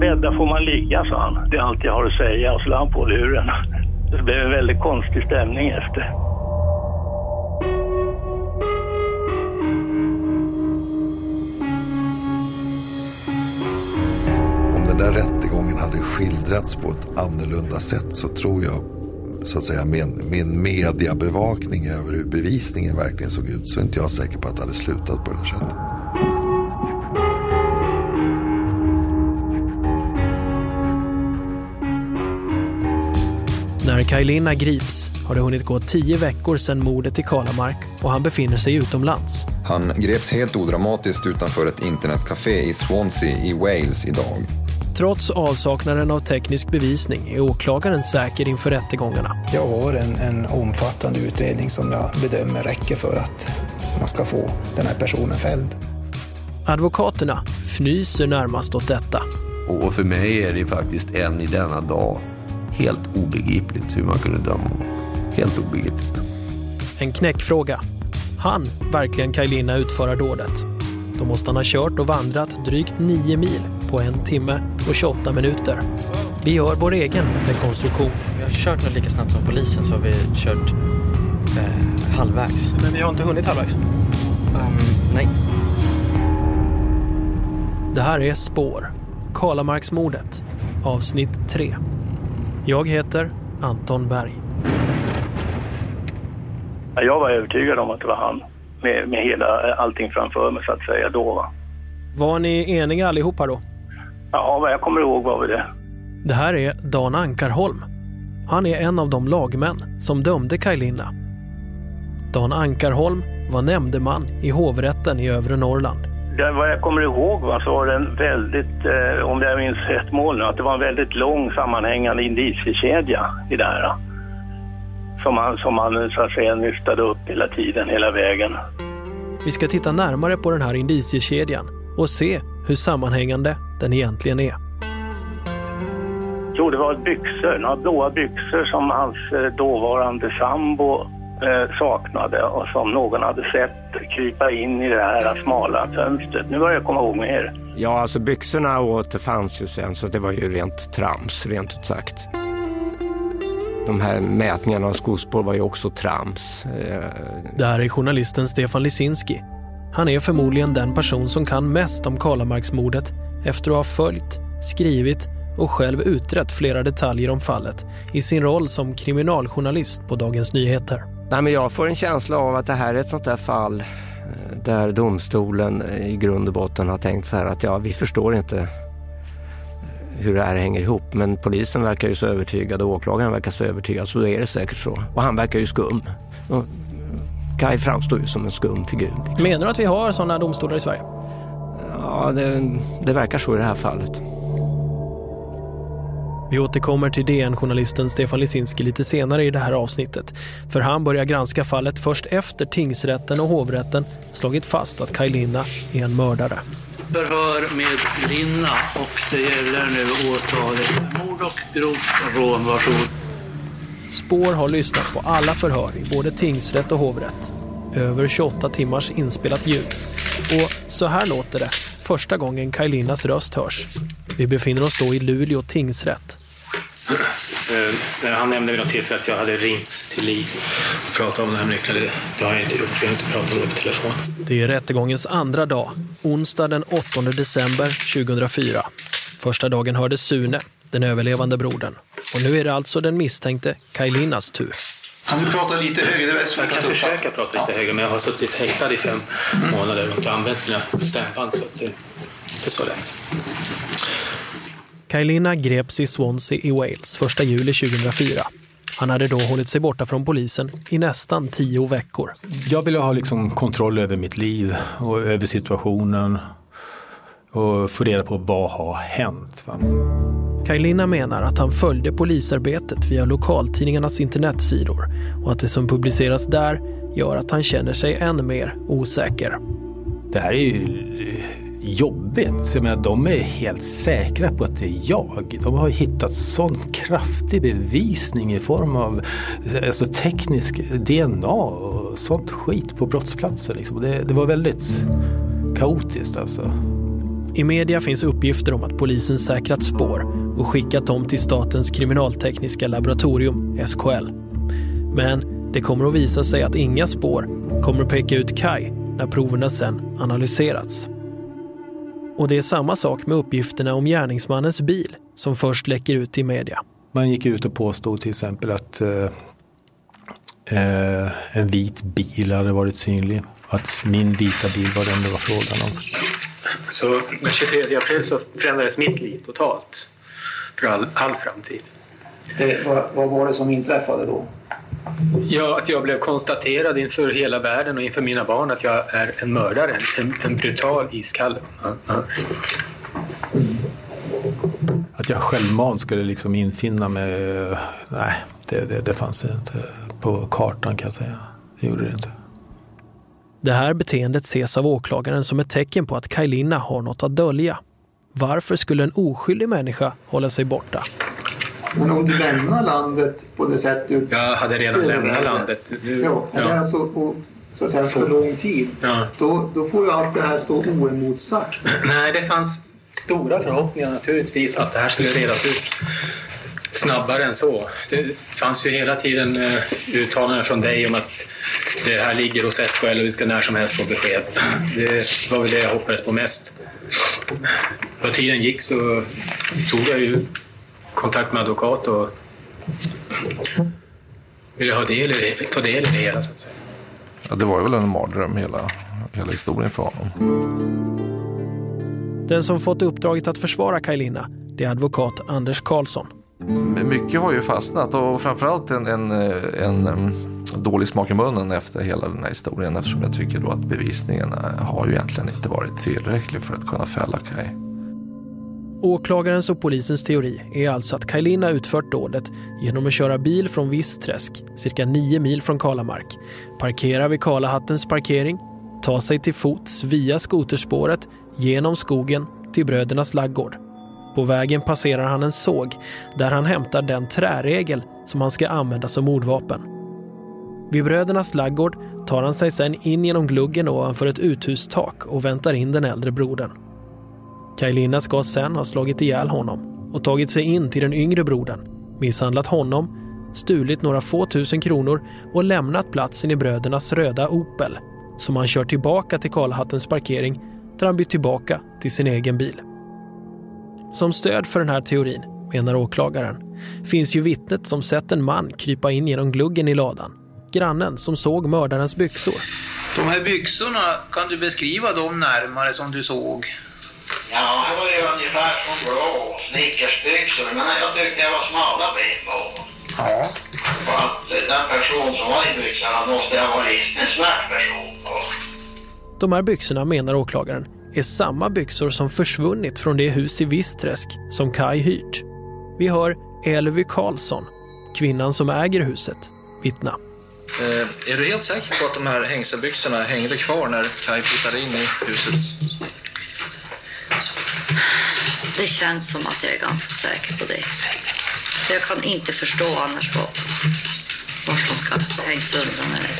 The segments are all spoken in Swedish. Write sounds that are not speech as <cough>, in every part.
bädda får man ligga, sa han. Det är allt jag har att säga. Och så la han på luren. Det blev en väldigt konstig stämning efter. Om den där rättegången hade skildrats på ett annorlunda sätt så tror jag så att säga min, min mediebevakning över hur bevisningen verkligen såg ut så är inte jag säker på att det hade slutat på det här sättet. När Kajlina grips har det hunnit gå tio veckor sedan mordet i Kalamark och han befinner sig utomlands. Han greps helt odramatiskt utanför ett internetcafé i Swansea i Wales idag. Trots avsaknaden av teknisk bevisning är åklagaren säker inför rättegångarna. Jag har en, en omfattande utredning som jag bedömer räcker för att man ska få den här personen fälld. Advokaterna fnyser närmast åt detta. Och för mig är det faktiskt än i denna dag helt obegripligt hur man kunde döma honom. Helt obegripligt. En knäckfråga. Han verkligen Kajlina utföra dådet? Då måste han ha kört och vandrat drygt nio mil på en timme och 28 minuter. Vi gör vår egen rekonstruktion. Vi har kört nog lika snabbt som polisen så har vi kört eh, halvvägs. Men vi har inte hunnit halvvägs? Um, nej. Det här är Spår. Kalamarksmordet. Avsnitt 3. Jag heter Anton Berg. Jag var övertygad om att det var han. Med, med hela allting framför mig så att säga då. Va? Var ni eniga allihopa då? Ja, vad jag kommer ihåg var vi det. Det här är Dan Ankarholm. Han är en av de lagmän som dömde Kajlina. Dan Ankarholm var nämndeman i hovrätten i övre Norrland. Det, vad jag kommer ihåg va, så var det en väldigt, eh, om jag minns rätt mål nu, att det var en väldigt lång sammanhängande indiciekedja i det här. Som man, som man så att säga nyftade upp hela tiden, hela vägen. Vi ska titta närmare på den här indiciekedjan och se hur sammanhängande den egentligen är. Jo, det var byxor, några blåa byxor som hans eh, dåvarande sambo eh, saknade och som någon hade sett krypa in i det här smala fönstret. Nu börjar jag komma ihåg mer. Ja, alltså byxorna återfanns ju sen så det var ju rent trams, rent ut sagt. De här mätningarna av skospår var ju också trams. Eh, Det här är journalisten Stefan Lisinski. Han är förmodligen den person som kan mest om Kalamarksmordet efter att ha följt, skrivit och själv utrett flera detaljer om fallet i sin roll som kriminaljournalist på Dagens Nyheter. Nej, men jag får en känsla av att det här är ett sånt där fall eh, där domstolen eh, i grund och botten har tänkt så här att ja, vi förstår inte eh, hur det här hänger ihop. Men polisen verkar ju så övertygad och åklagaren verkar så övertygad så då är det säkert så. Och han verkar ju skum. Och Kaj framstår ju som en skum figur. Liksom. Menar du att vi har sådana domstolar i Sverige? Ja, det, det verkar så i det här fallet. Vi återkommer till DN-journalisten Stefan Lisinski lite senare i det här avsnittet. För han börjar granska fallet först efter tingsrätten och hovrätten slagit fast att Kajlina är en mördare. Förhör med Linna och det gäller nu åtalet mord och grovt rån. Varsågod. Spår har lyssnat på alla förhör i både tingsrätt och hovrätt. Över 28 timmars inspelat ljud. Och så här låter det första gången Kajlinas röst hörs. Vi befinner oss då i Luleå tingsrätt. Eh, Han nämnde vid något tillfälle att jag hade ringt till Li och pratat om den här nyckeln. Det- Det har jag inte gjort. Vi har inte pratat om det på telefon. Det är rättegångens andra dag, onsdag den 8 december 2004. Första dagen hördes Sune, den överlevande brodern. Och nu är det alltså den misstänkte Kajlinas tur. Kan du prata lite högre? Det är svårt Jag kan försöka prata lite högre, men jag har suttit häktad i fem månader och inte använt mina stämband, så det är inte så lätt. Kajlina greps i Swansea i Wales 1 juli 2004. Han hade då hållit sig borta från polisen i nästan tio veckor. Jag ville ha liksom kontroll över mitt liv och över situationen och få reda på vad har hänt. Va? Kajlina menar att han följde polisarbetet via lokaltidningarnas internetsidor och att det som publiceras där gör att han känner sig än mer osäker. Det här är ju jobbigt. Jag menar, de är helt säkra på att det är jag. De har hittat sån kraftig bevisning i form av alltså, teknisk DNA och sånt skit på brottsplatser. Liksom. Det, det var väldigt kaotiskt alltså. I media finns uppgifter om att polisen säkrat spår och skickat dem till Statens kriminaltekniska laboratorium, SKL. Men det kommer att visa sig att inga spår kommer att peka ut Kai när proverna sen analyserats. Och det är samma sak med uppgifterna om gärningsmannens bil som först läcker ut i media. Man gick ut och påstod till exempel att eh, eh, en vit bil hade varit synlig. Att min vita bil var den det var frågan om. Så den 23 april så förändrades mitt liv totalt. För all, all framtid. Det, vad, vad var det som inträffade då? Ja, att jag blev konstaterad inför hela världen och inför mina barn att jag är en mördare, en, en brutal iskalle. Ja, ja. Att jag självmant skulle liksom infinna mig, nej, det, det, det fanns inte på kartan kan jag säga. Det gjorde det inte. Det här beteendet ses av åklagaren som ett tecken på att Kajlina har något att dölja. Varför skulle en oskyldig människa hålla sig borta? Men om du lämnar landet på det sätt du... Jag hade redan lämnat landet. Du, Ja, och det är alltså på, så att säga, för lång tid. Ja. Då, då får ju allt det här stå oemotsagt. Nej, det fanns stora förhoppningar naturligtvis att det här skulle redas ut snabbare än så. Det fanns ju hela tiden eh, uttalanden från dig om att det här ligger hos SKL och vi ska när som helst få besked. Det var väl det jag hoppades på mest. Vad tiden gick så tog jag ju kontakt med advokat och ville ha del i det, ta del i det hela så att säga. Ja, det var väl en mardröm hela, hela historien för honom. Den som fått uppdraget att försvara Kajlina, det är advokat Anders Karlsson. Mycket har ju fastnat och framförallt en, en, en, en dålig smak i munnen efter hela den här historien eftersom jag tycker då att bevisningen eh, har ju egentligen inte varit tillräcklig för att kunna fälla Kaj. Åklagarens och polisens teori är alltså att Kajlina utfört dådet genom att köra bil från Vissträsk, cirka nio mil från Kalamark, parkera vid Kalahattens parkering, ta sig till fots via skoterspåret genom skogen till Brödernas laggård. På vägen passerar han en såg där han hämtar den träregel som han ska använda som mordvapen. Vid Brödernas laggård tar han sig sen in genom gluggen ovanför ett uthustak och väntar in den äldre brodern. Kajlina ska sen ha slagit ihjäl honom och tagit sig in till den yngre brodern, misshandlat honom, stulit några få tusen kronor och lämnat platsen i brödernas röda Opel som han kör tillbaka till Karlhattens parkering där han bytt tillbaka till sin egen bil. Som stöd för den här teorin, menar åklagaren, finns ju vittnet som sett en man krypa in genom gluggen i ladan. Grannen som såg mördarens byxor. De här byxorna, kan du beskriva dem närmare som du såg? Ja, det var ju ungefär som blå snickersbyxor, men jag tyckte det var smala ben på. Ja. Och att eh, den person som var i byxorna måste ha varit en svart person. Och De här byxorna, menar åklagaren, är samma byxor som försvunnit från det hus i Vissträsk som Kai hyrt. Vi hör Elvy Karlsson, kvinnan som äger huset, vittna. Eh, är du helt säker på att de här hängselbyxorna hängde kvar när Kai flyttade in i huset? Det känns som att jag är ganska säker på det. Jag kan inte förstå annars vad, vart de ska hängs undan. Eller.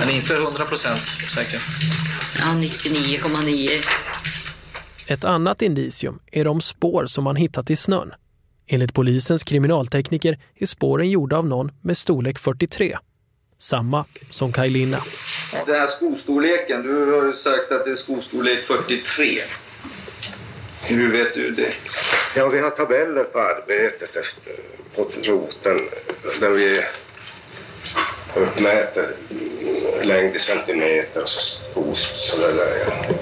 Men inte 100 procent säker? Ja, 99,9. Ett annat indicium är de spår som man hittat i snön. Enligt polisens kriminaltekniker är spåren gjorda av någon med storlek 43. Samma som Kajlina. Den här skostorleken, du har ju sagt att det är skostorlek 43. Hur vet du det? Ja, vi har tabeller på arbetet efter, på roten där vi uppmäter längd i centimeter och så sådär där. Ja.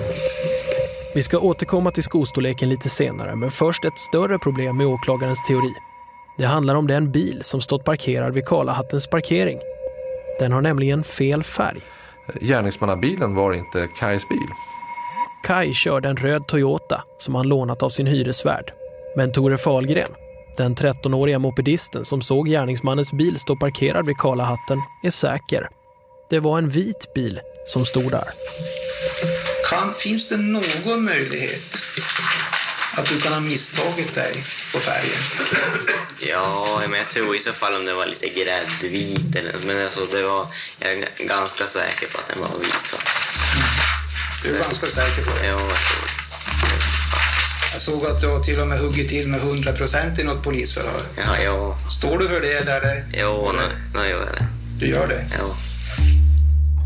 Vi ska återkomma till skostorleken lite senare, men först ett större problem med åklagarens teori. Det handlar om den bil som stått parkerad vid Karlahattens parkering. Den har nämligen fel färg. Gärningsmannabilen var inte Kajs bil. Kai körde en röd Toyota som han lånat av sin hyresvärd. Men Tore Fahlgren, den 13-åriga mopedisten som såg gärningsmannens bil stå parkerad vid Karlahatten, är säker. Det var en vit bil som stod där. Kan, finns det någon möjlighet att du kan ha misstagit dig på färgen? Ja, men jag tror i så fall om det var lite gräddvit eller men alltså det var, jag är ganska säker på att den var vit. Så. Du är ganska säker på det? Ja, jag tror det. Jag såg att du har till och med huggit till med 100 procent i något polisförhör. Ja, ja. Står du för det där? det- Jo, nu, nu gör jag det. Du gör det? Ja.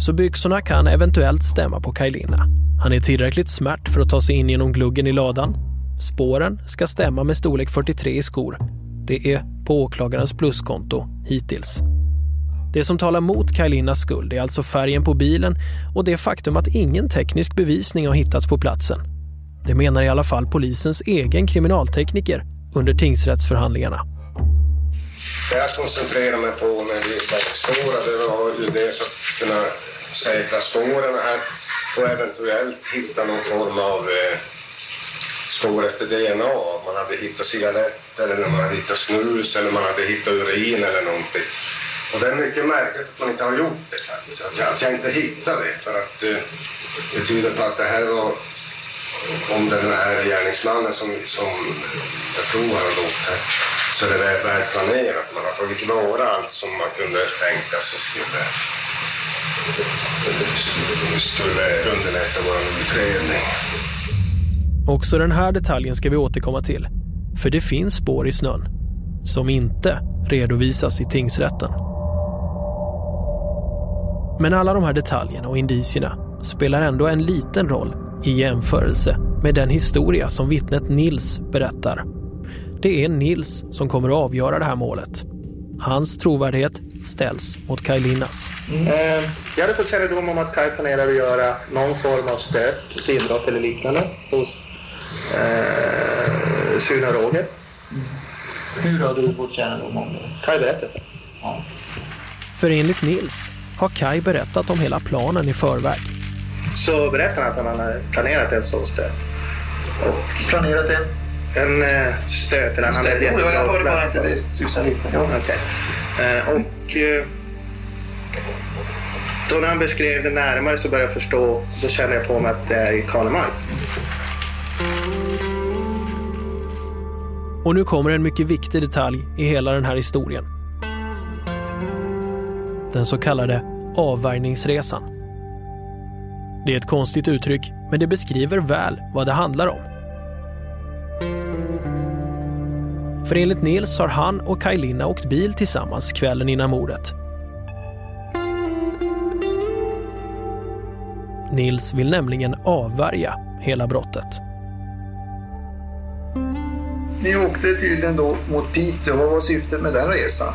Så byxorna kan eventuellt stämma på Kajlina. Han är tillräckligt smärt för att ta sig in genom gluggen i ladan. Spåren ska stämma med storlek 43 i skor. Det är på åklagarens pluskonto hittills. Det som talar mot Kajlinas skuld är alltså färgen på bilen och det faktum att ingen teknisk bevisning har hittats på platsen. Det menar i alla fall polisens egen kriminaltekniker under tingsrättsförhandlingarna. Det jag koncentrerar mig på när vi bakspårar det var ju dels att kunna säkra spåren här och eventuellt hitta någon form av eh, spår efter DNA. Om man hade hittat cigaretter eller man hade hittat snus eller man hade hittat urin eller någonting. Och det är mycket märkligt att man inte har gjort det faktiskt. Att jag, att jag inte hittade det för att eh, det tyder på att det här var om den här gärningsmannen som, som jag tror har gjort här så är det väl, väl planerat. Man har tagit vara allt som man kunde tänka sig skulle, skulle underlätta vår utredning. Också den här detaljen ska vi återkomma till. För det finns spår i snön som inte redovisas i tingsrätten. Men alla de här detaljerna och indicierna spelar ändå en liten roll i jämförelse med den historia som vittnet Nils berättar. Det är Nils som kommer att avgöra det här målet. Hans trovärdighet ställs mot Kajlinas. Eh, Jag hade fått kännedom om att Kaj planerar att göra någon form av stöd, idrott eller liknande hos eh, Sune och Roger. Hur har du fått kännedom om det? Kaj berättade. Ja. För enligt Nils har Kaj berättat om hela planen i förväg. Så berättade han att han hade planerat en sån stöt. Och Planerat en? en eh, stöt, eller han hade Stöt, ett jo, jag hörde bara inte det susa lite. Ja, okej. Eh, och eh, då när han beskrev det närmare så började jag förstå, då kände jag på mig att det är i Karlemark. Och nu kommer en mycket viktig detalj i hela den här historien. Den så kallade avvärjningsresan. Det är ett konstigt uttryck, men det beskriver väl vad det handlar om. För enligt Nils har han och Kajlina åkt bil tillsammans kvällen innan mordet. Nils vill nämligen avvärja hela brottet. Ni åkte tydligen då mot Piteå. Vad var syftet med den resan?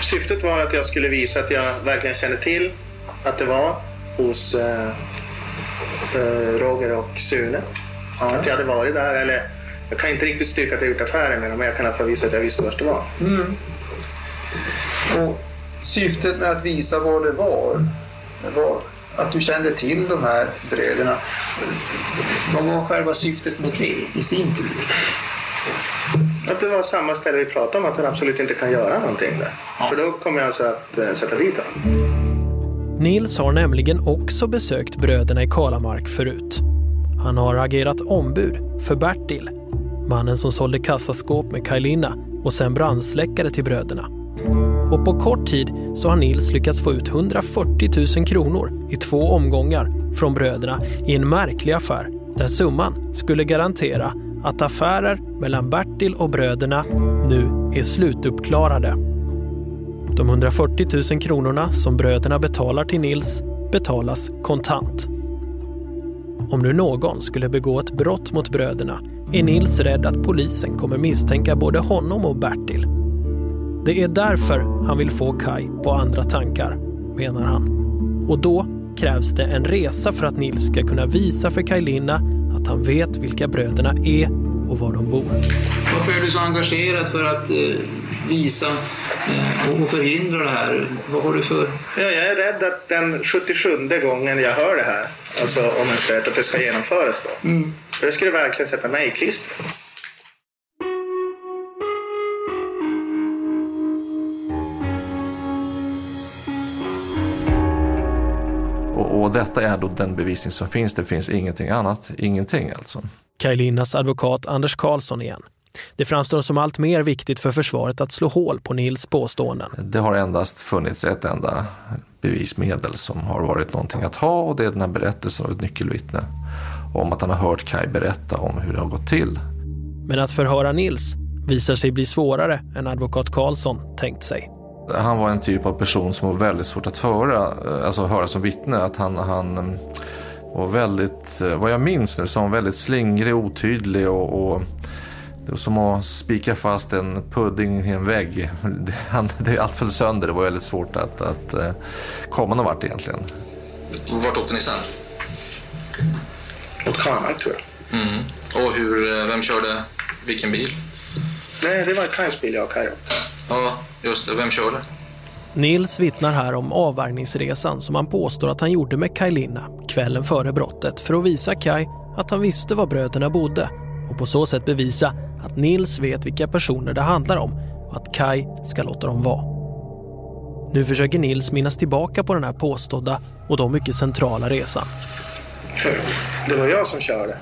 Syftet var att jag skulle visa att jag verkligen kände till att det var hos eh, eh, Roger och Sune. Att jag hade varit där. Eller, jag kan inte riktigt styrka att jag gjort affärer med dem, men jag kan i alla fall visa att jag visste var det var. Mm. Och syftet med att visa vad det var, var att du kände till de här bröderna. Vad var själva syftet med det i sin tur? Att det var samma ställe vi pratade om, att han absolut inte kan göra någonting där. För då kommer jag alltså att eh, sätta dit honom. Nils har nämligen också besökt bröderna i Kalamark förut. Han har agerat ombud för Bertil, mannen som sålde kassaskåp med Kajlina och sen brandsläckare till bröderna. Och på kort tid så har Nils lyckats få ut 140 000 kronor i två omgångar från bröderna i en märklig affär där summan skulle garantera att affärer mellan Bertil och bröderna nu är slutuppklarade. De 140 000 kronorna som bröderna betalar till Nils betalas kontant. Om nu någon skulle begå ett brott mot bröderna är Nils rädd att polisen kommer misstänka både honom och Bertil. Det är därför han vill få Kai på andra tankar, menar han. Och då krävs det en resa för att Nils ska kunna visa för Kajlina att han vet vilka bröderna är och var de bor. Varför är du så engagerad för att eh, visa eh, och förhindra det här? Vad har du för... Ja, jag är rädd att den 77 gången jag hör det här, alltså om en stöt, att det ska genomföras då. Mm. Det skulle verkligen sätta mig i klister. Och, detta är då den bevisning som finns. Det finns ingenting annat. Ingenting alltså. Kajlinas advokat Anders Karlsson igen. Det framstår som allt mer viktigt för försvaret att slå hål på Nils påståenden. Det har endast funnits ett enda bevismedel som har varit någonting att ha och det är den här berättelsen av ett nyckelvittne. om att han har hört Kai berätta om hur det har gått till. Men att förhöra Nils visar sig bli svårare än advokat Karlsson tänkt sig. Han var en typ av person som var väldigt svårt att höra, alltså höra som vittne. Att han, han var väldigt, vad jag minns nu, som väldigt slingrig, otydlig och, och det var som att spika fast en pudding i en vägg. <laughs> Det, han, det, allt föll sönder, det var väldigt svårt att, att uh, komma någon vart egentligen. Vart åkte ni sen? Mot Karlmark tror jag. Mm. Och hur, vem körde vilken bil? Nej, det var Kajs bil jag och Kaj åkte. Ja, just det. Vem körde? Nils vittnar här om avvärjningsresan som han påstår att han gjorde med Kaj Linna kvällen före brottet för att visa Kaj att han visste var bröderna bodde och på så sätt bevisa att Nils vet vilka personer det handlar om och att Kai ska låta dem vara. Nu försöker Nils minnas tillbaka på den här påstådda och då mycket centrala resan. Det var jag som körde.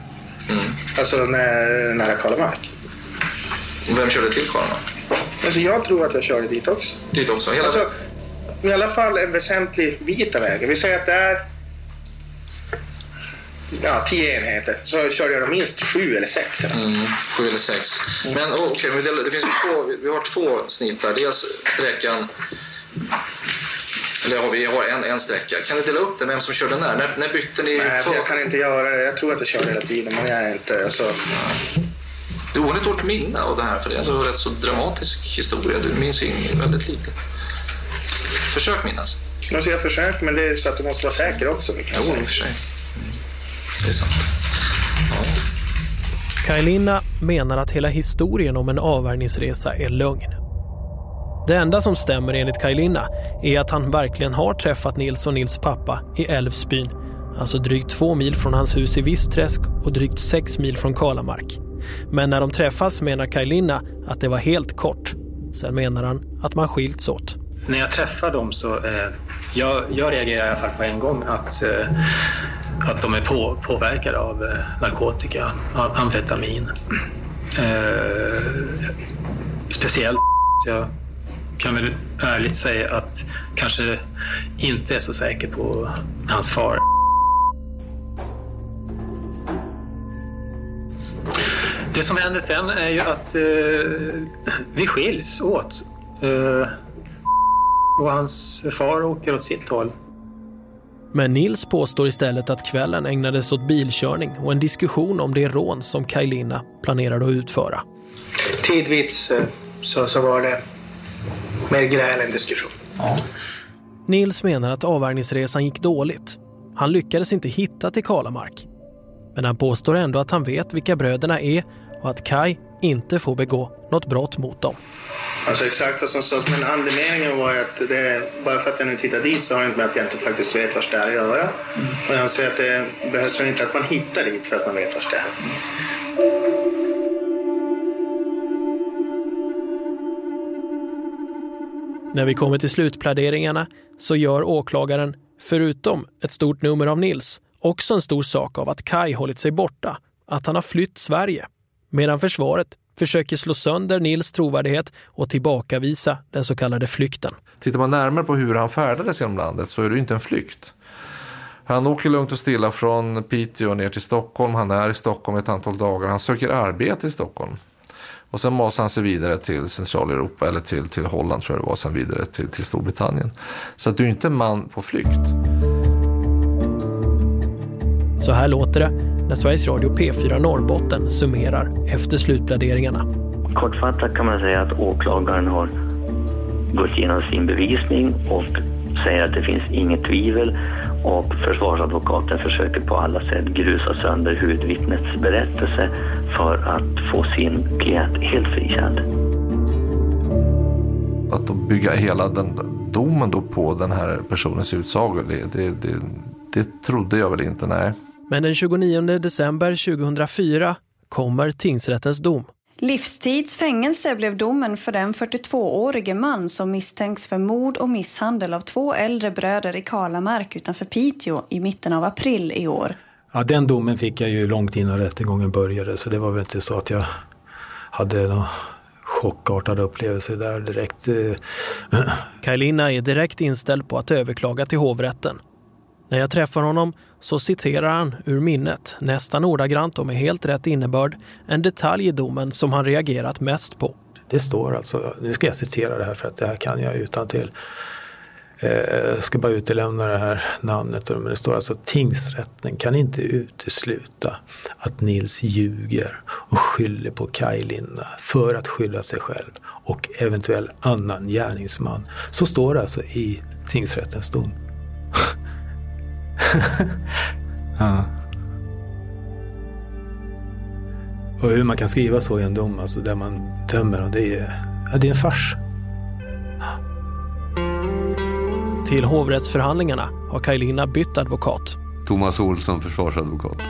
Mm. Alltså när, nära Karlamark. Vem körde till Karlamark? Alltså jag tror att jag körde dit också. Dit också? Hela alltså, I alla fall en väsentlig bit av vägen. Vi säger att det är ja, tio enheter. Så körde jag minst sju eller sex. Eller? Mm, sju eller sex. Men okej, okay, det, det finns två, vi har två snitt där. Dels sträckan eller ja, vi har en, en sträcka. Kan ni dela upp det, vem som körde när? När, när bytte ni? Nej, alltså, jag kan inte göra det. Jag tror att jag körde hela tiden, men jag är inte... Alltså... Du ett dåligt minne av det här, för det är ändå en rätt så dramatisk historia. Du minns väldigt lite. Försök minnas. Alltså, jag försöker, men det är så att du måste vara säker också. Jo, i och för sig. Det är sant. Ja. Kajlina menar att hela historien om en avvärjningsresa är lögn. Det enda som stämmer enligt Kajlina är att han verkligen har träffat Nils och Nils pappa i Älvsbyn, alltså drygt två mil från hans hus i Vissträsk och drygt sex mil från Kalamark. Men när de träffas menar Kajlina att det var helt kort. Sen menar han att man skilts åt. När jag träffar dem så eh, jag, jag reagerar i alla fall på en gång att, eh, att de är på, påverkade av eh, narkotika, av amfetamin. Eh, speciellt, jag kan väl ärligt säga att kanske inte är så säker på hans far. Det som händer sen är ju att eh, vi skiljs åt. Eh, och hans far åker åt sitt håll. Men Nils påstår istället att kvällen ägnades åt bilkörning och en diskussion om det rån som Kajlina planerade att utföra. Tidvis så, så var det mer gräl än diskussion. Ja. Nils menar att avvärjningsresan gick dåligt. Han lyckades inte hitta till Kalamark. Men han påstår ändå att han vet vilka bröderna är och att Kai inte får begå något brott mot dem. Alltså exakt vad som sades, men andemeningen var ju att det, bara för att jag nu tittar dit så har det inte med att jag inte faktiskt vet vad det är att göra. Mm. Och jag anser att det behövs inte att man hittar dit för att man vet vad det är. När vi kommer till slutpläderingarna så gör åklagaren, förutom ett stort nummer av Nils, också en stor sak av att Kai hållit sig borta, att han har flytt Sverige. Medan försvaret försöker slå sönder Nils trovärdighet och tillbakavisa den så kallade flykten. Tittar man närmare på hur han färdades genom landet så är det inte en flykt. Han åker lugnt och stilla från Piteå ner till Stockholm. Han är i Stockholm ett antal dagar. Han söker arbete i Stockholm. Och sen masar han sig vidare till Centraleuropa eller till, till Holland tror jag det var. Sen vidare till, till Storbritannien. Så att du är inte en man på flykt. Så här låter det när Sveriges Radio P4 Norrbotten summerar efter slutpläderingarna. Kortfattat kan man säga att åklagaren har gått igenom sin bevisning och säger att det finns inget tvivel och försvarsadvokaten försöker på alla sätt grusa sönder huvudvittnets berättelse för att få sin klient helt frikänd. Att bygga hela den domen då på den här personens utsagor, det, det, det, det trodde jag väl inte, nej. Men den 29 december 2004 kommer tingsrättens dom. Livstids fängelse blev domen för den 42-årige man som misstänks för mord och misshandel av två äldre bröder i Kalamark utanför Piteå i mitten av april i år. Ja, den domen fick jag ju långt innan rättegången började så det var väl inte så att jag hade någon chockartad upplevelse där direkt. <clears throat> Kajlina är direkt inställd på att överklaga till hovrätten. När jag träffar honom så citerar han ur minnet, nästan ordagrant och med helt rätt innebörd, en detalj i domen som han reagerat mest på. Det står alltså, nu ska jag citera det här för att det här kan jag utan till. Eh, jag ska bara utelämna det här namnet. Men det står alltså tingsrätten kan inte utesluta att Nils ljuger och skyller på Kaj Linna för att skylla sig själv och eventuell annan gärningsman. Så står det alltså i tingsrättens dom. <laughs> ja. Och hur man kan skriva så i en dom, alltså där man dömer, och det är, ja, det är en fars. Till hovrättsförhandlingarna har Kaj bytt advokat. Thomas Olsson, försvarsadvokat.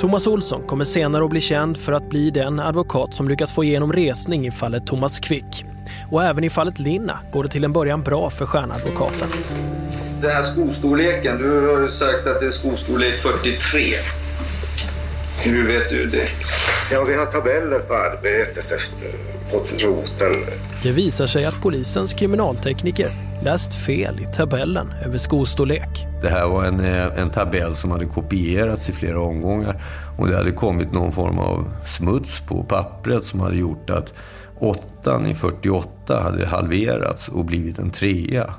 Thomas Olsson kommer senare att bli känd för att bli den advokat som lyckats få igenom resning i fallet Thomas Quick. Och även i fallet Linna går det till en början bra för stjärnadvokaten. Den här skostorleken, du har ju sagt att det är skostorlek 43. Hur vet du det? Ja, vi har tabeller på arbetet efter på roten. Det visar sig att polisens kriminaltekniker läst fel i tabellen över skostorlek. Det här var en, eh, en tabell som hade kopierats i flera omgångar och det hade kommit någon form av smuts på pappret som hade gjort att åttan i 48 hade halverats och blivit en trea.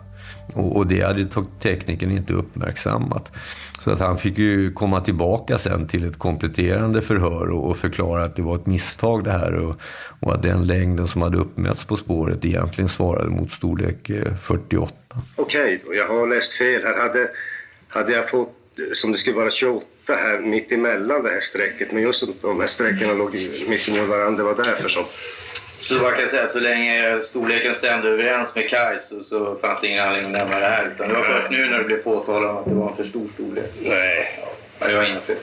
Och, och det hade tekniken inte uppmärksammat. Så att han fick ju komma tillbaka sen till ett kompletterande förhör och, och förklara att det var ett misstag det här och, och, att den längden som hade uppmätts på spåret egentligen svarade mot storlek eh, 48. Okej, okay, jag har läst fel här. Hade, hade jag fått, som det skulle vara 28 här mitt emellan det här strecket, men just de här strecken låg mitt emot varandra, det var därför som så man kan säga att så länge storleken stämde överens med Kaj så, så fanns det ingen anledning att nämna det här. Utan det var först nu när det blev påtalat att det var en för stor storlek. Nej. Ja, jag har inga fler.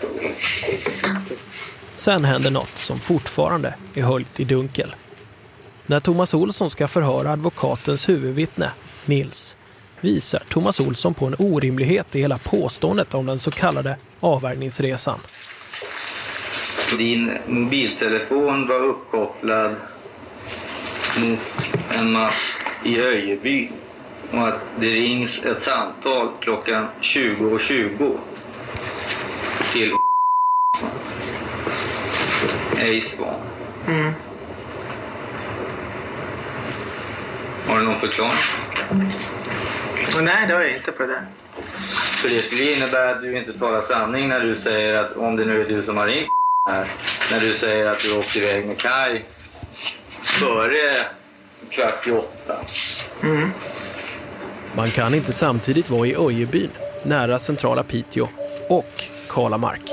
Sen händer något som fortfarande är höljt i dunkel. När Thomas Olsson ska förhöra advokatens huvudvittne, Nils, visar Thomas Olsson på en orimlighet i hela påståendet om den så kallade avvärjningsresan. Din mobiltelefon var uppkopplad mot en mast i Öjeby och att det rings ett samtal klockan 20.20 .20 till ej svar. Mm. Har du någon förklaring? Nej, det har jag inte på det. För det skulle innebära att du inte talar sanning när du säger att, om det nu är du som har ringt här, när du säger att du åkte iväg med Kaj före kvart i åtta. Mm. Man kan inte samtidigt vara i Öjebyn, nära centrala Piteå, och Kalamark.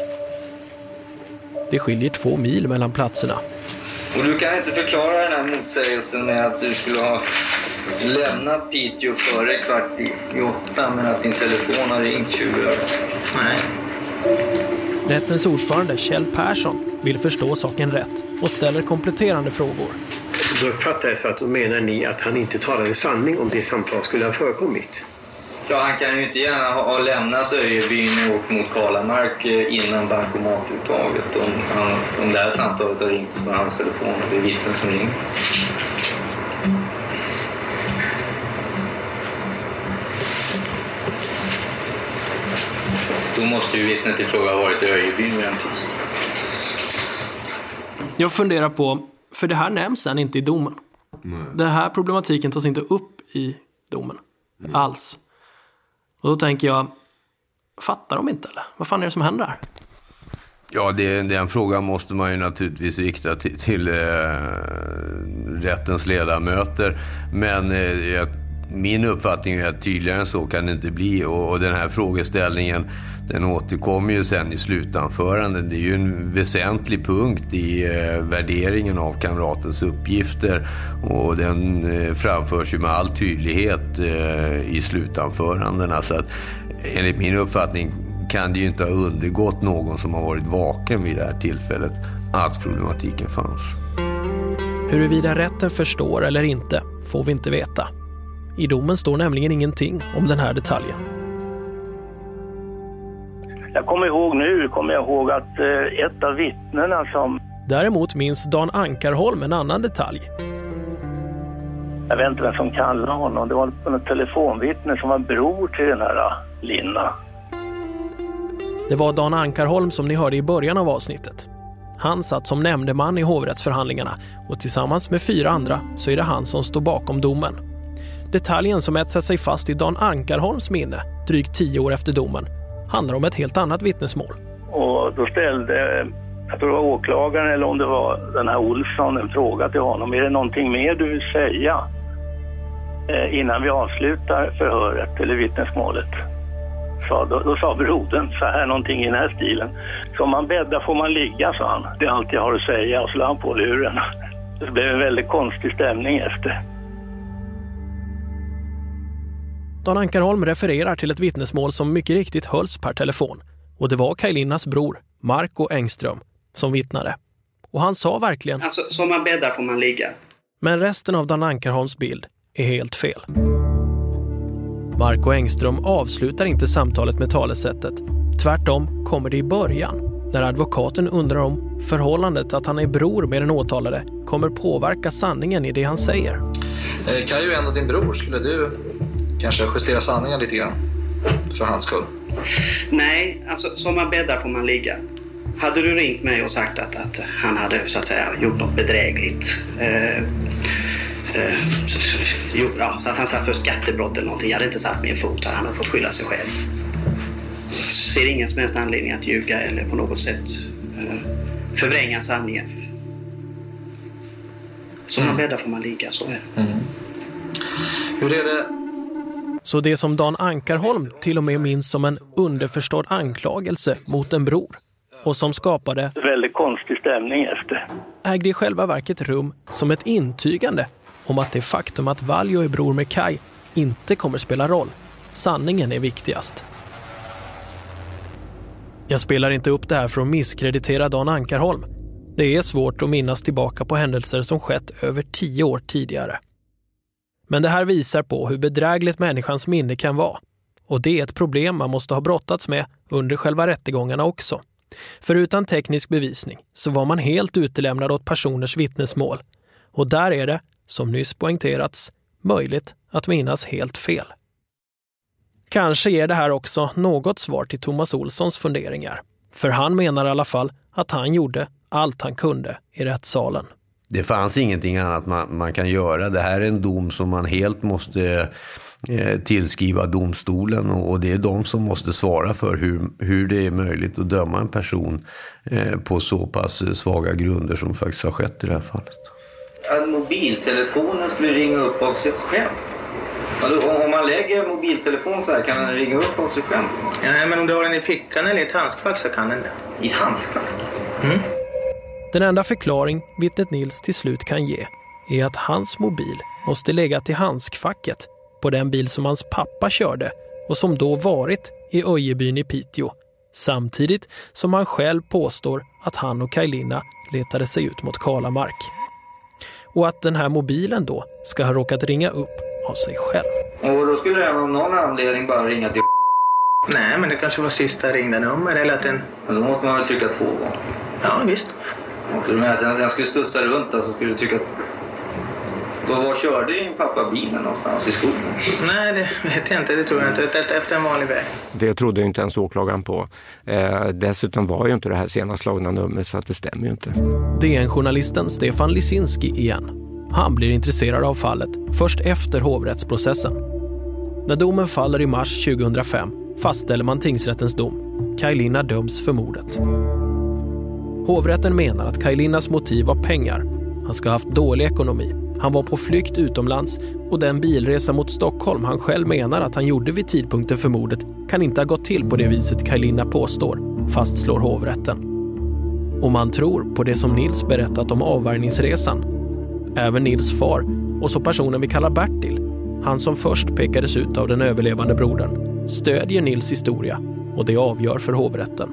Det skiljer två mil mellan platserna. Och du kan inte förklara den här motsägelsen med att du skulle ha lämnat Piteå före kvart i åtta men att din telefon har ringt 20 över. Nej. Rättens ordförande Kjell Persson vill förstå saken rätt och ställer kompletterande frågor. Då uppfattar jag så att då menar ni att han inte talade sanning om det samtal skulle ha förekommit? Ja, han kan ju inte gärna ha lämnat Öjebyn och åkt mot Kalamark eh, innan bankomatuttaget om, han, om det här samtalet har ringts på hans telefon och det är vittnen som ringer. Då måste ju vittnet i fråga ha varit i Öjebyn vid den. Jag funderar på, för det här nämns sen inte i domen. Nej. Den här problematiken tas inte upp i domen. Mm. Alls. Och då tänker jag, fattar de inte eller? Vad fan är det som händer här? Ja, det, den frågan måste man ju naturligtvis rikta till, till eh, rättens ledamöter. Men eh, min uppfattning är att tydligare än så kan det inte bli. Och, och den här frågeställningen den återkommer ju sen i slutanföranden. Det är ju en väsentlig punkt i eh, värderingen av kamratens uppgifter och den eh, framförs ju med all tydlighet eh, i slutanförandena. Så att, enligt min uppfattning kan det ju inte ha undergått någon som har varit vaken vid det här tillfället att problematiken fanns. Huruvida rätten förstår eller inte får vi inte veta. I domen står nämligen ingenting om den här detaljen. Jag kommer ihåg nu, kommer jag ihåg att eh, ett av vittnena som... Däremot minns Dan Ankarholm en annan detalj. Jag vet inte vem som kallade honom. Det var något telefonvittne som var bror till den här äh, Linna. Det var Dan Ankarholm som ni hörde i början av avsnittet. Han satt som nämndeman i hovrättsförhandlingarna och tillsammans med fyra andra så är det han som står bakom domen. Detaljen som etsat sig fast i Dan Ankarholms minne drygt tio år efter domen handlar om ett helt annat vittnesmål. Och då ställde, jag tror det var åklagaren eller om det var den här Olsson, en fråga till honom. Är det någonting mer du vill säga eh, innan vi avslutar förhöret eller vittnesmålet? Så då, då sa brodern så här någonting i den här stilen. Som man bäddar får man ligga, sa han. Det är allt jag har att säga. Och så la han på luren. Det blev en väldigt konstig stämning efter. Dan Ankarholm refererar till ett vittnesmål som mycket riktigt hölls per telefon. Och det var Kajlinnas bror, Marco Engström, som vittnade. Och han sa verkligen... Alltså, som man bäddar får man ligga. Men resten av Dan Ankarholms bild är helt fel. Marco Engström avslutar inte samtalet med talesättet. Tvärtom kommer det i början, när advokaten undrar om förhållandet att han är bror med den åtalade kommer påverka sanningen i det han säger. Eh, Kaj är ju ändå din bror. Skulle du kanske justera sanningen lite grann? För hans skull. Nej, alltså som man bäddar får man ligga. Hade du ringt mig och sagt att, att han hade så att säga gjort något bedrägligt eh, eh, så, ja, så att han satt för skattebrott eller någonting. Jag hade inte satt min fot här. Han hade fått skylla sig själv. Jag ser ingen som helst anledning att ljuga eller på något sätt eh, förvränga sanningen. Som man bäddar får man ligga, så är det. Mm. Hur är det Så det som Dan Ankarholm till och med minns som en underförstådd anklagelse mot en bror och som skapade Väldigt konstig stämning efter. ägde i själva verket rum som ett intygande om att det faktum att Valjo är bror med Kai inte kommer spela roll. Sanningen är viktigast. Jag spelar inte upp det här för att misskreditera Dan Ankarholm. Det är svårt att minnas tillbaka på händelser som skett över tio år tidigare. Men det här visar på hur bedrägligt människans minne kan vara. Och det är ett problem man måste ha brottats med under själva rättegångarna också. För utan teknisk bevisning så var man helt utelämnad åt personers vittnesmål. Och där är det, som nyss poängterats, möjligt att minnas helt fel. Kanske ger det här också något svar till Thomas Olssons funderingar. För han menar i alla fall att han gjorde allt han kunde i rättssalen. Det fanns ingenting annat man, man kan göra. Det här är en dom som man helt måste eh, tillskriva domstolen och, det är de som måste svara för hur, hur det är möjligt att döma en person eh, på så pass svaga grunder som faktiskt har skett i det här fallet. Att mobiltelefonen skulle ringa upp av sig själv. Alltså, om- man lägger mobiltelefon så här kan den ringa upp av sig själv. Nej, men om du har den i fickan eller i ett handskfack så kan den det. I ett handskfack? Den enda förklaring vittnet Nils till slut kan ge är att hans mobil måste lägga till handskfacket på den bil som hans pappa körde och som då varit i Öjebyn i Piteå. Samtidigt som han själv påstår att han och Kajlina letade sig ut mot Kalamark. Och att den här mobilen då ska ha råkat ringa upp av sig själv. Och då skulle den av någon anledning bara ringa till Nej, men det kanske var sista ringda nummer eller att den... Men då måste man väl trycka två gånger? Ja, visst. Och för att den, skulle studsa runt där så skulle du tycka att... Var, var körde din pappa bilen någonstans? I skogen? Nej, det vet jag inte. Det tror jag inte. Efter- en vanlig väg. Det trodde ju inte ens åklagaren på. Eh, dessutom var ju inte det här senast slagna numret så att det stämmer ju inte. DN-journalisten Stefan Lisinski igen. Han blir intresserad av fallet först efter hovrättsprocessen. När domen faller i mars 2005 fastställer man tingsrättens dom. Kajlina döms för mordet. Hovrätten menar att Kajlinas motiv var pengar. Han ska ha haft dålig ekonomi. Han var på flykt utomlands och den bilresa mot Stockholm han själv menar att han gjorde vid tidpunkten för mordet kan inte ha gått till på det viset Kajlina påstår, fastslår hovrätten. Och man tror på det som Nils berättat om avvärjningsresan. Även Nils far och så personen vi kallar Bertil, han som först pekades ut av den överlevande brodern, stödjer Nils historia och det avgör för hovrätten.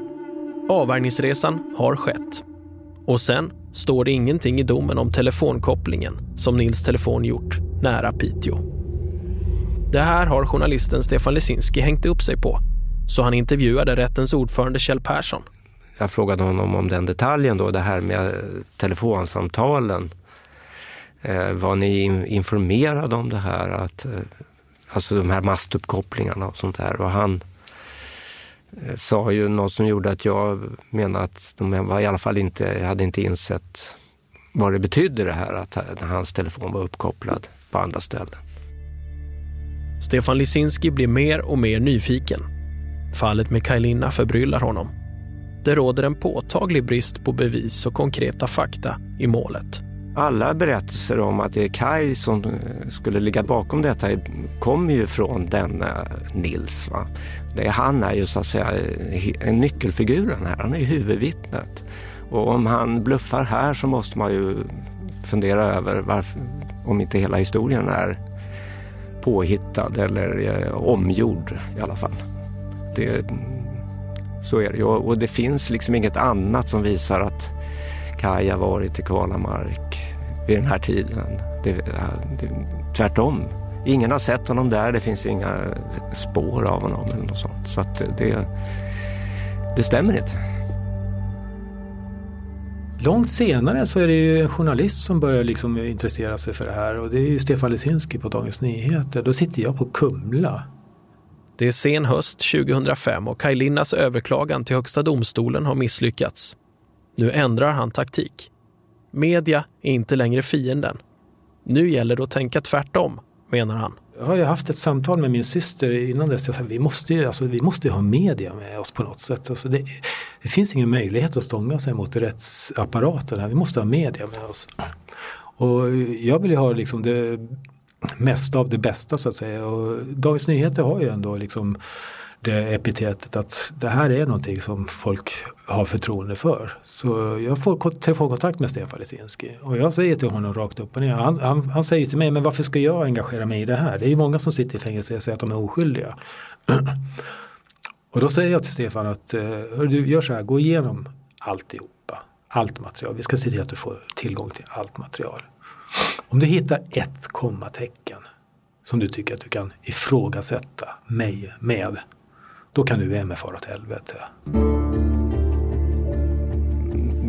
Avvärjningsresan har skett. Och sen står det ingenting i domen om telefonkopplingen som Nils telefon gjort nära Piteå. Det här har journalisten Stefan Lesinski hängt upp sig på, så han intervjuade rättens ordförande Kjell Persson. Jag frågade honom om den detaljen då, det här med telefonsamtalen. Eh, var ni informerade om det här? Att, eh, alltså de här mastuppkopplingarna och sånt där. Och han eh, Eh, sa ju något som gjorde att jag menade att de var i alla fall inte, hade inte insett vad det betydde det här att hans telefon var uppkopplad på andra ställen. Stefan Lisinski blir mer och mer nyfiken. Fallet med Kajlina förbryllar honom. Det råder en påtaglig brist på bevis och konkreta fakta i målet. Alla berättelser om att det är Kai som eh, skulle ligga bakom detta kommer ju från denna Nils. Va? Det, han är ju så att säga eh, en nyckelfiguren här, han är ju huvudvittnet. Och om han bluffar här så måste man ju fundera över varför, om inte hela historien är påhittad eller eh, omgjord i alla fall. Det, så är det ju och det finns liksom inget annat som visar att Kaj har varit i Kalamark vid den här tiden. Det, det, tvärtom. Ingen har sett honom där, det finns inga spår av honom eller något sånt. Så att det, det stämmer inte. Långt senare så är det ju en journalist som börjar liksom intressera sig för det här och det är ju Stefan Lesinski på Dagens Nyheter. Då sitter jag på Kumla. Det är sen höst 2005 och Kajlinas överklagan till Högsta domstolen har misslyckats. Nu ändrar han taktik. Media är inte längre fienden. Nu gäller det att tänka tvärtom, menar han. Jag har ju haft ett samtal med min syster innan dess. Jag sa, vi, måste ju, alltså, vi måste ju ha media med oss på något sätt. Alltså, det, det finns ingen möjlighet att stånga sig mot rättsapparaten. Här. Vi måste ha media med oss. Och jag vill ju ha liksom det mesta av det bästa så att säga. Och Dagens Nyheter har ju ändå liksom det epitetet att det här är någonting som folk har förtroende för. Så jag får telefonkontakt med Stefan Lesinski och jag säger till honom rakt upp och ner. Han, han, han, säger till mig, men varför ska jag engagera mig i det här? Det är ju många som sitter i fängelse och säger att de är oskyldiga. <clears throat> och då säger jag till Stefan att, eh, hör du, gör så här, gå igenom alltihopa. Allt material. Vi ska se till att du får tillgång till allt material. Om du hittar ett kommatecken som du tycker att du kan ifrågasätta mig med då kan UM fara åt helvete.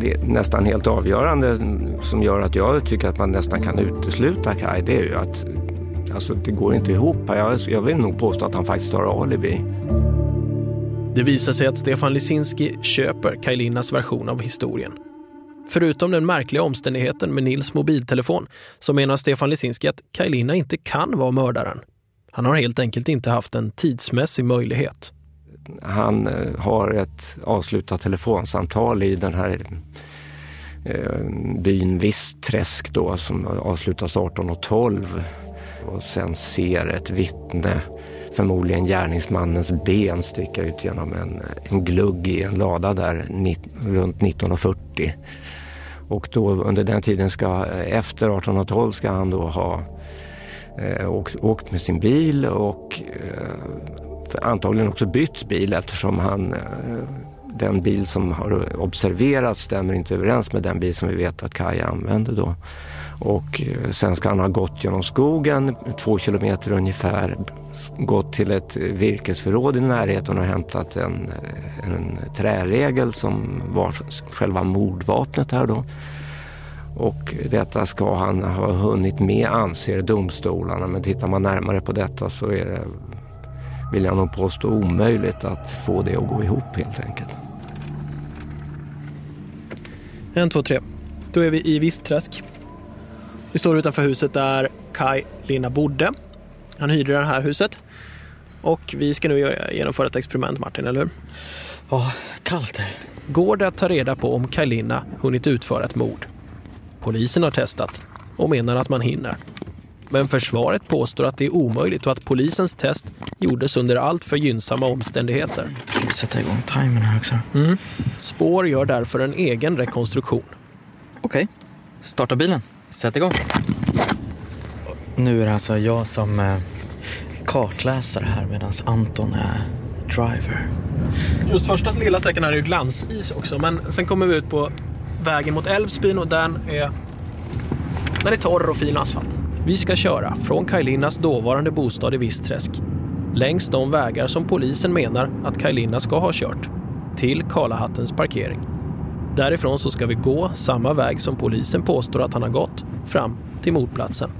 Det är nästan helt avgörande som gör att jag tycker att man nästan kan utesluta Kaj, det är ju att alltså, det går inte ihop. Jag, jag vill nog påstå att han faktiskt har alibi. Det visar sig att Stefan Lisinski köper Kajlinas version av historien. Förutom den märkliga omständigheten med Nils mobiltelefon så menar Stefan Lisinski att Kajlina inte kan vara mördaren. Han har helt enkelt inte haft en tidsmässig möjlighet han eh, har ett avslutat telefonsamtal i den här eh, byn Vistträsk då som avslutas 18.12 och sen ser ett vittne, förmodligen gärningsmannens ben sticka ut genom en, en glugg i en lada där nitt, runt 19.40. Och då under den tiden ska, eh, efter 18.12 ska han då ha eh, åkt, åkt med sin bil och eh, antagligen också bytt bil eftersom han, eh, den bil som har observerats stämmer inte överens med den bil som vi vet att Kaj använde då. Och eh, sen ska han ha gått genom skogen, två kilometer ungefär, gått till ett virkesförråd i närheten och hämtat en, eh, en träregel som var själva mordvapnet här då. Och detta ska han ha hunnit med anser domstolarna men tittar man närmare på detta så är det vill jag nog påstå omöjligt att få det att gå ihop helt enkelt. En, två, tre. Då är vi i Vistträsk. Vi står utanför huset där Kai Lina bodde. Han hyrde det här huset. Och vi ska nu genomföra ett experiment, Martin, eller hur? Ja, kallt här. Går det att ta reda på om Kaj Lina hunnit utföra ett mord? Polisen har testat och menar att man hinner. Men försvaret påstår att det är omöjligt och att polisens test gjordes under allt för gynnsamma omständigheter. Ska vi sätta igång timern här också? Mm. Spår gör därför en egen rekonstruktion. Okej, okay. starta bilen. Sätt igång. Nu är det alltså jag som eh, kartläsare här medan Anton är driver. Just första lilla sträckan här är ju glansis också men sen kommer vi ut på vägen mot Älvsbyn och den är, den är torr och fin asfalt. Vi ska köra från Kajlinas dåvarande bostad i Vistträsk längs de vägar som polisen menar att Kajlina ska ha kört till Kalahattens parkering. Därifrån så ska vi gå samma väg som polisen påstår att han har gått fram till mordplatsen.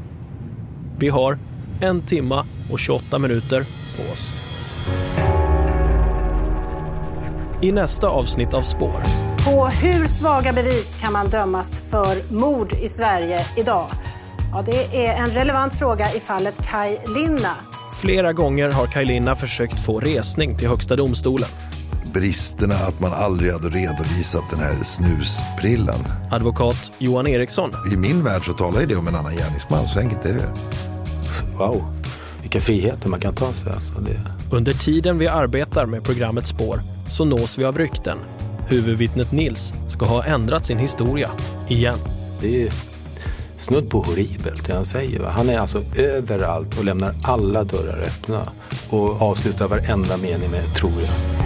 Vi har en timma och 28 minuter på oss. I nästa avsnitt av Spår. På hur svaga bevis kan man dömas för mord i Sverige idag? Ja, det är en relevant fråga i fallet Kai Linna. Flera gånger har Kaj Linna försökt få resning till Högsta domstolen. Bristerna att man aldrig hade redovisat den här snusprillan. Advokat Johan Eriksson. I min värld så talar ju det om en annan gärningsman, så enkelt är det. Wow, vilka friheter man kan ta sig. Alltså det... Under tiden vi arbetar med programmet Spår så nås vi av rykten. Huvudvittnet Nils ska ha ändrat sin historia igen. Det är snudd på horribelt det han säger. Han är alltså överallt och lämnar alla dörrar öppna och avslutar varenda mening med tror jag.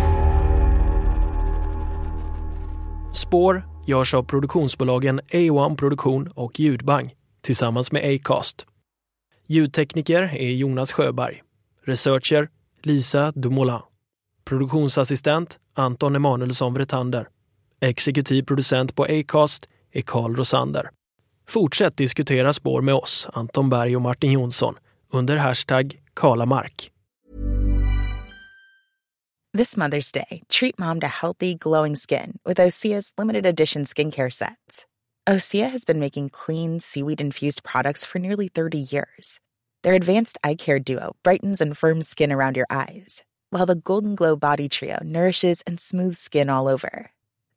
Spår görs av produktionsbolagen A1 Produktion och Ljudbang tillsammans med Acast. Ljudtekniker är Jonas Sjöberg. Researcher Lisa Dumoulin. Produktionsassistent Anton Emanuelsson Vretander. Exekutiv producent på Acast är Carl Rosander. Fortsätt diskutera spår med oss, Anton Berg och Martin Jonsson, under hashtag Kalamark. This Mother's Day, treat mom to healthy, glowing skin with Osea's limited edition skincare sets. Osea has been making clean, seaweed infused products for nearly 30 years. Their advanced eye care duo brightens and firms skin around your eyes, while the Golden Glow Body Trio nourishes and smooths skin all over.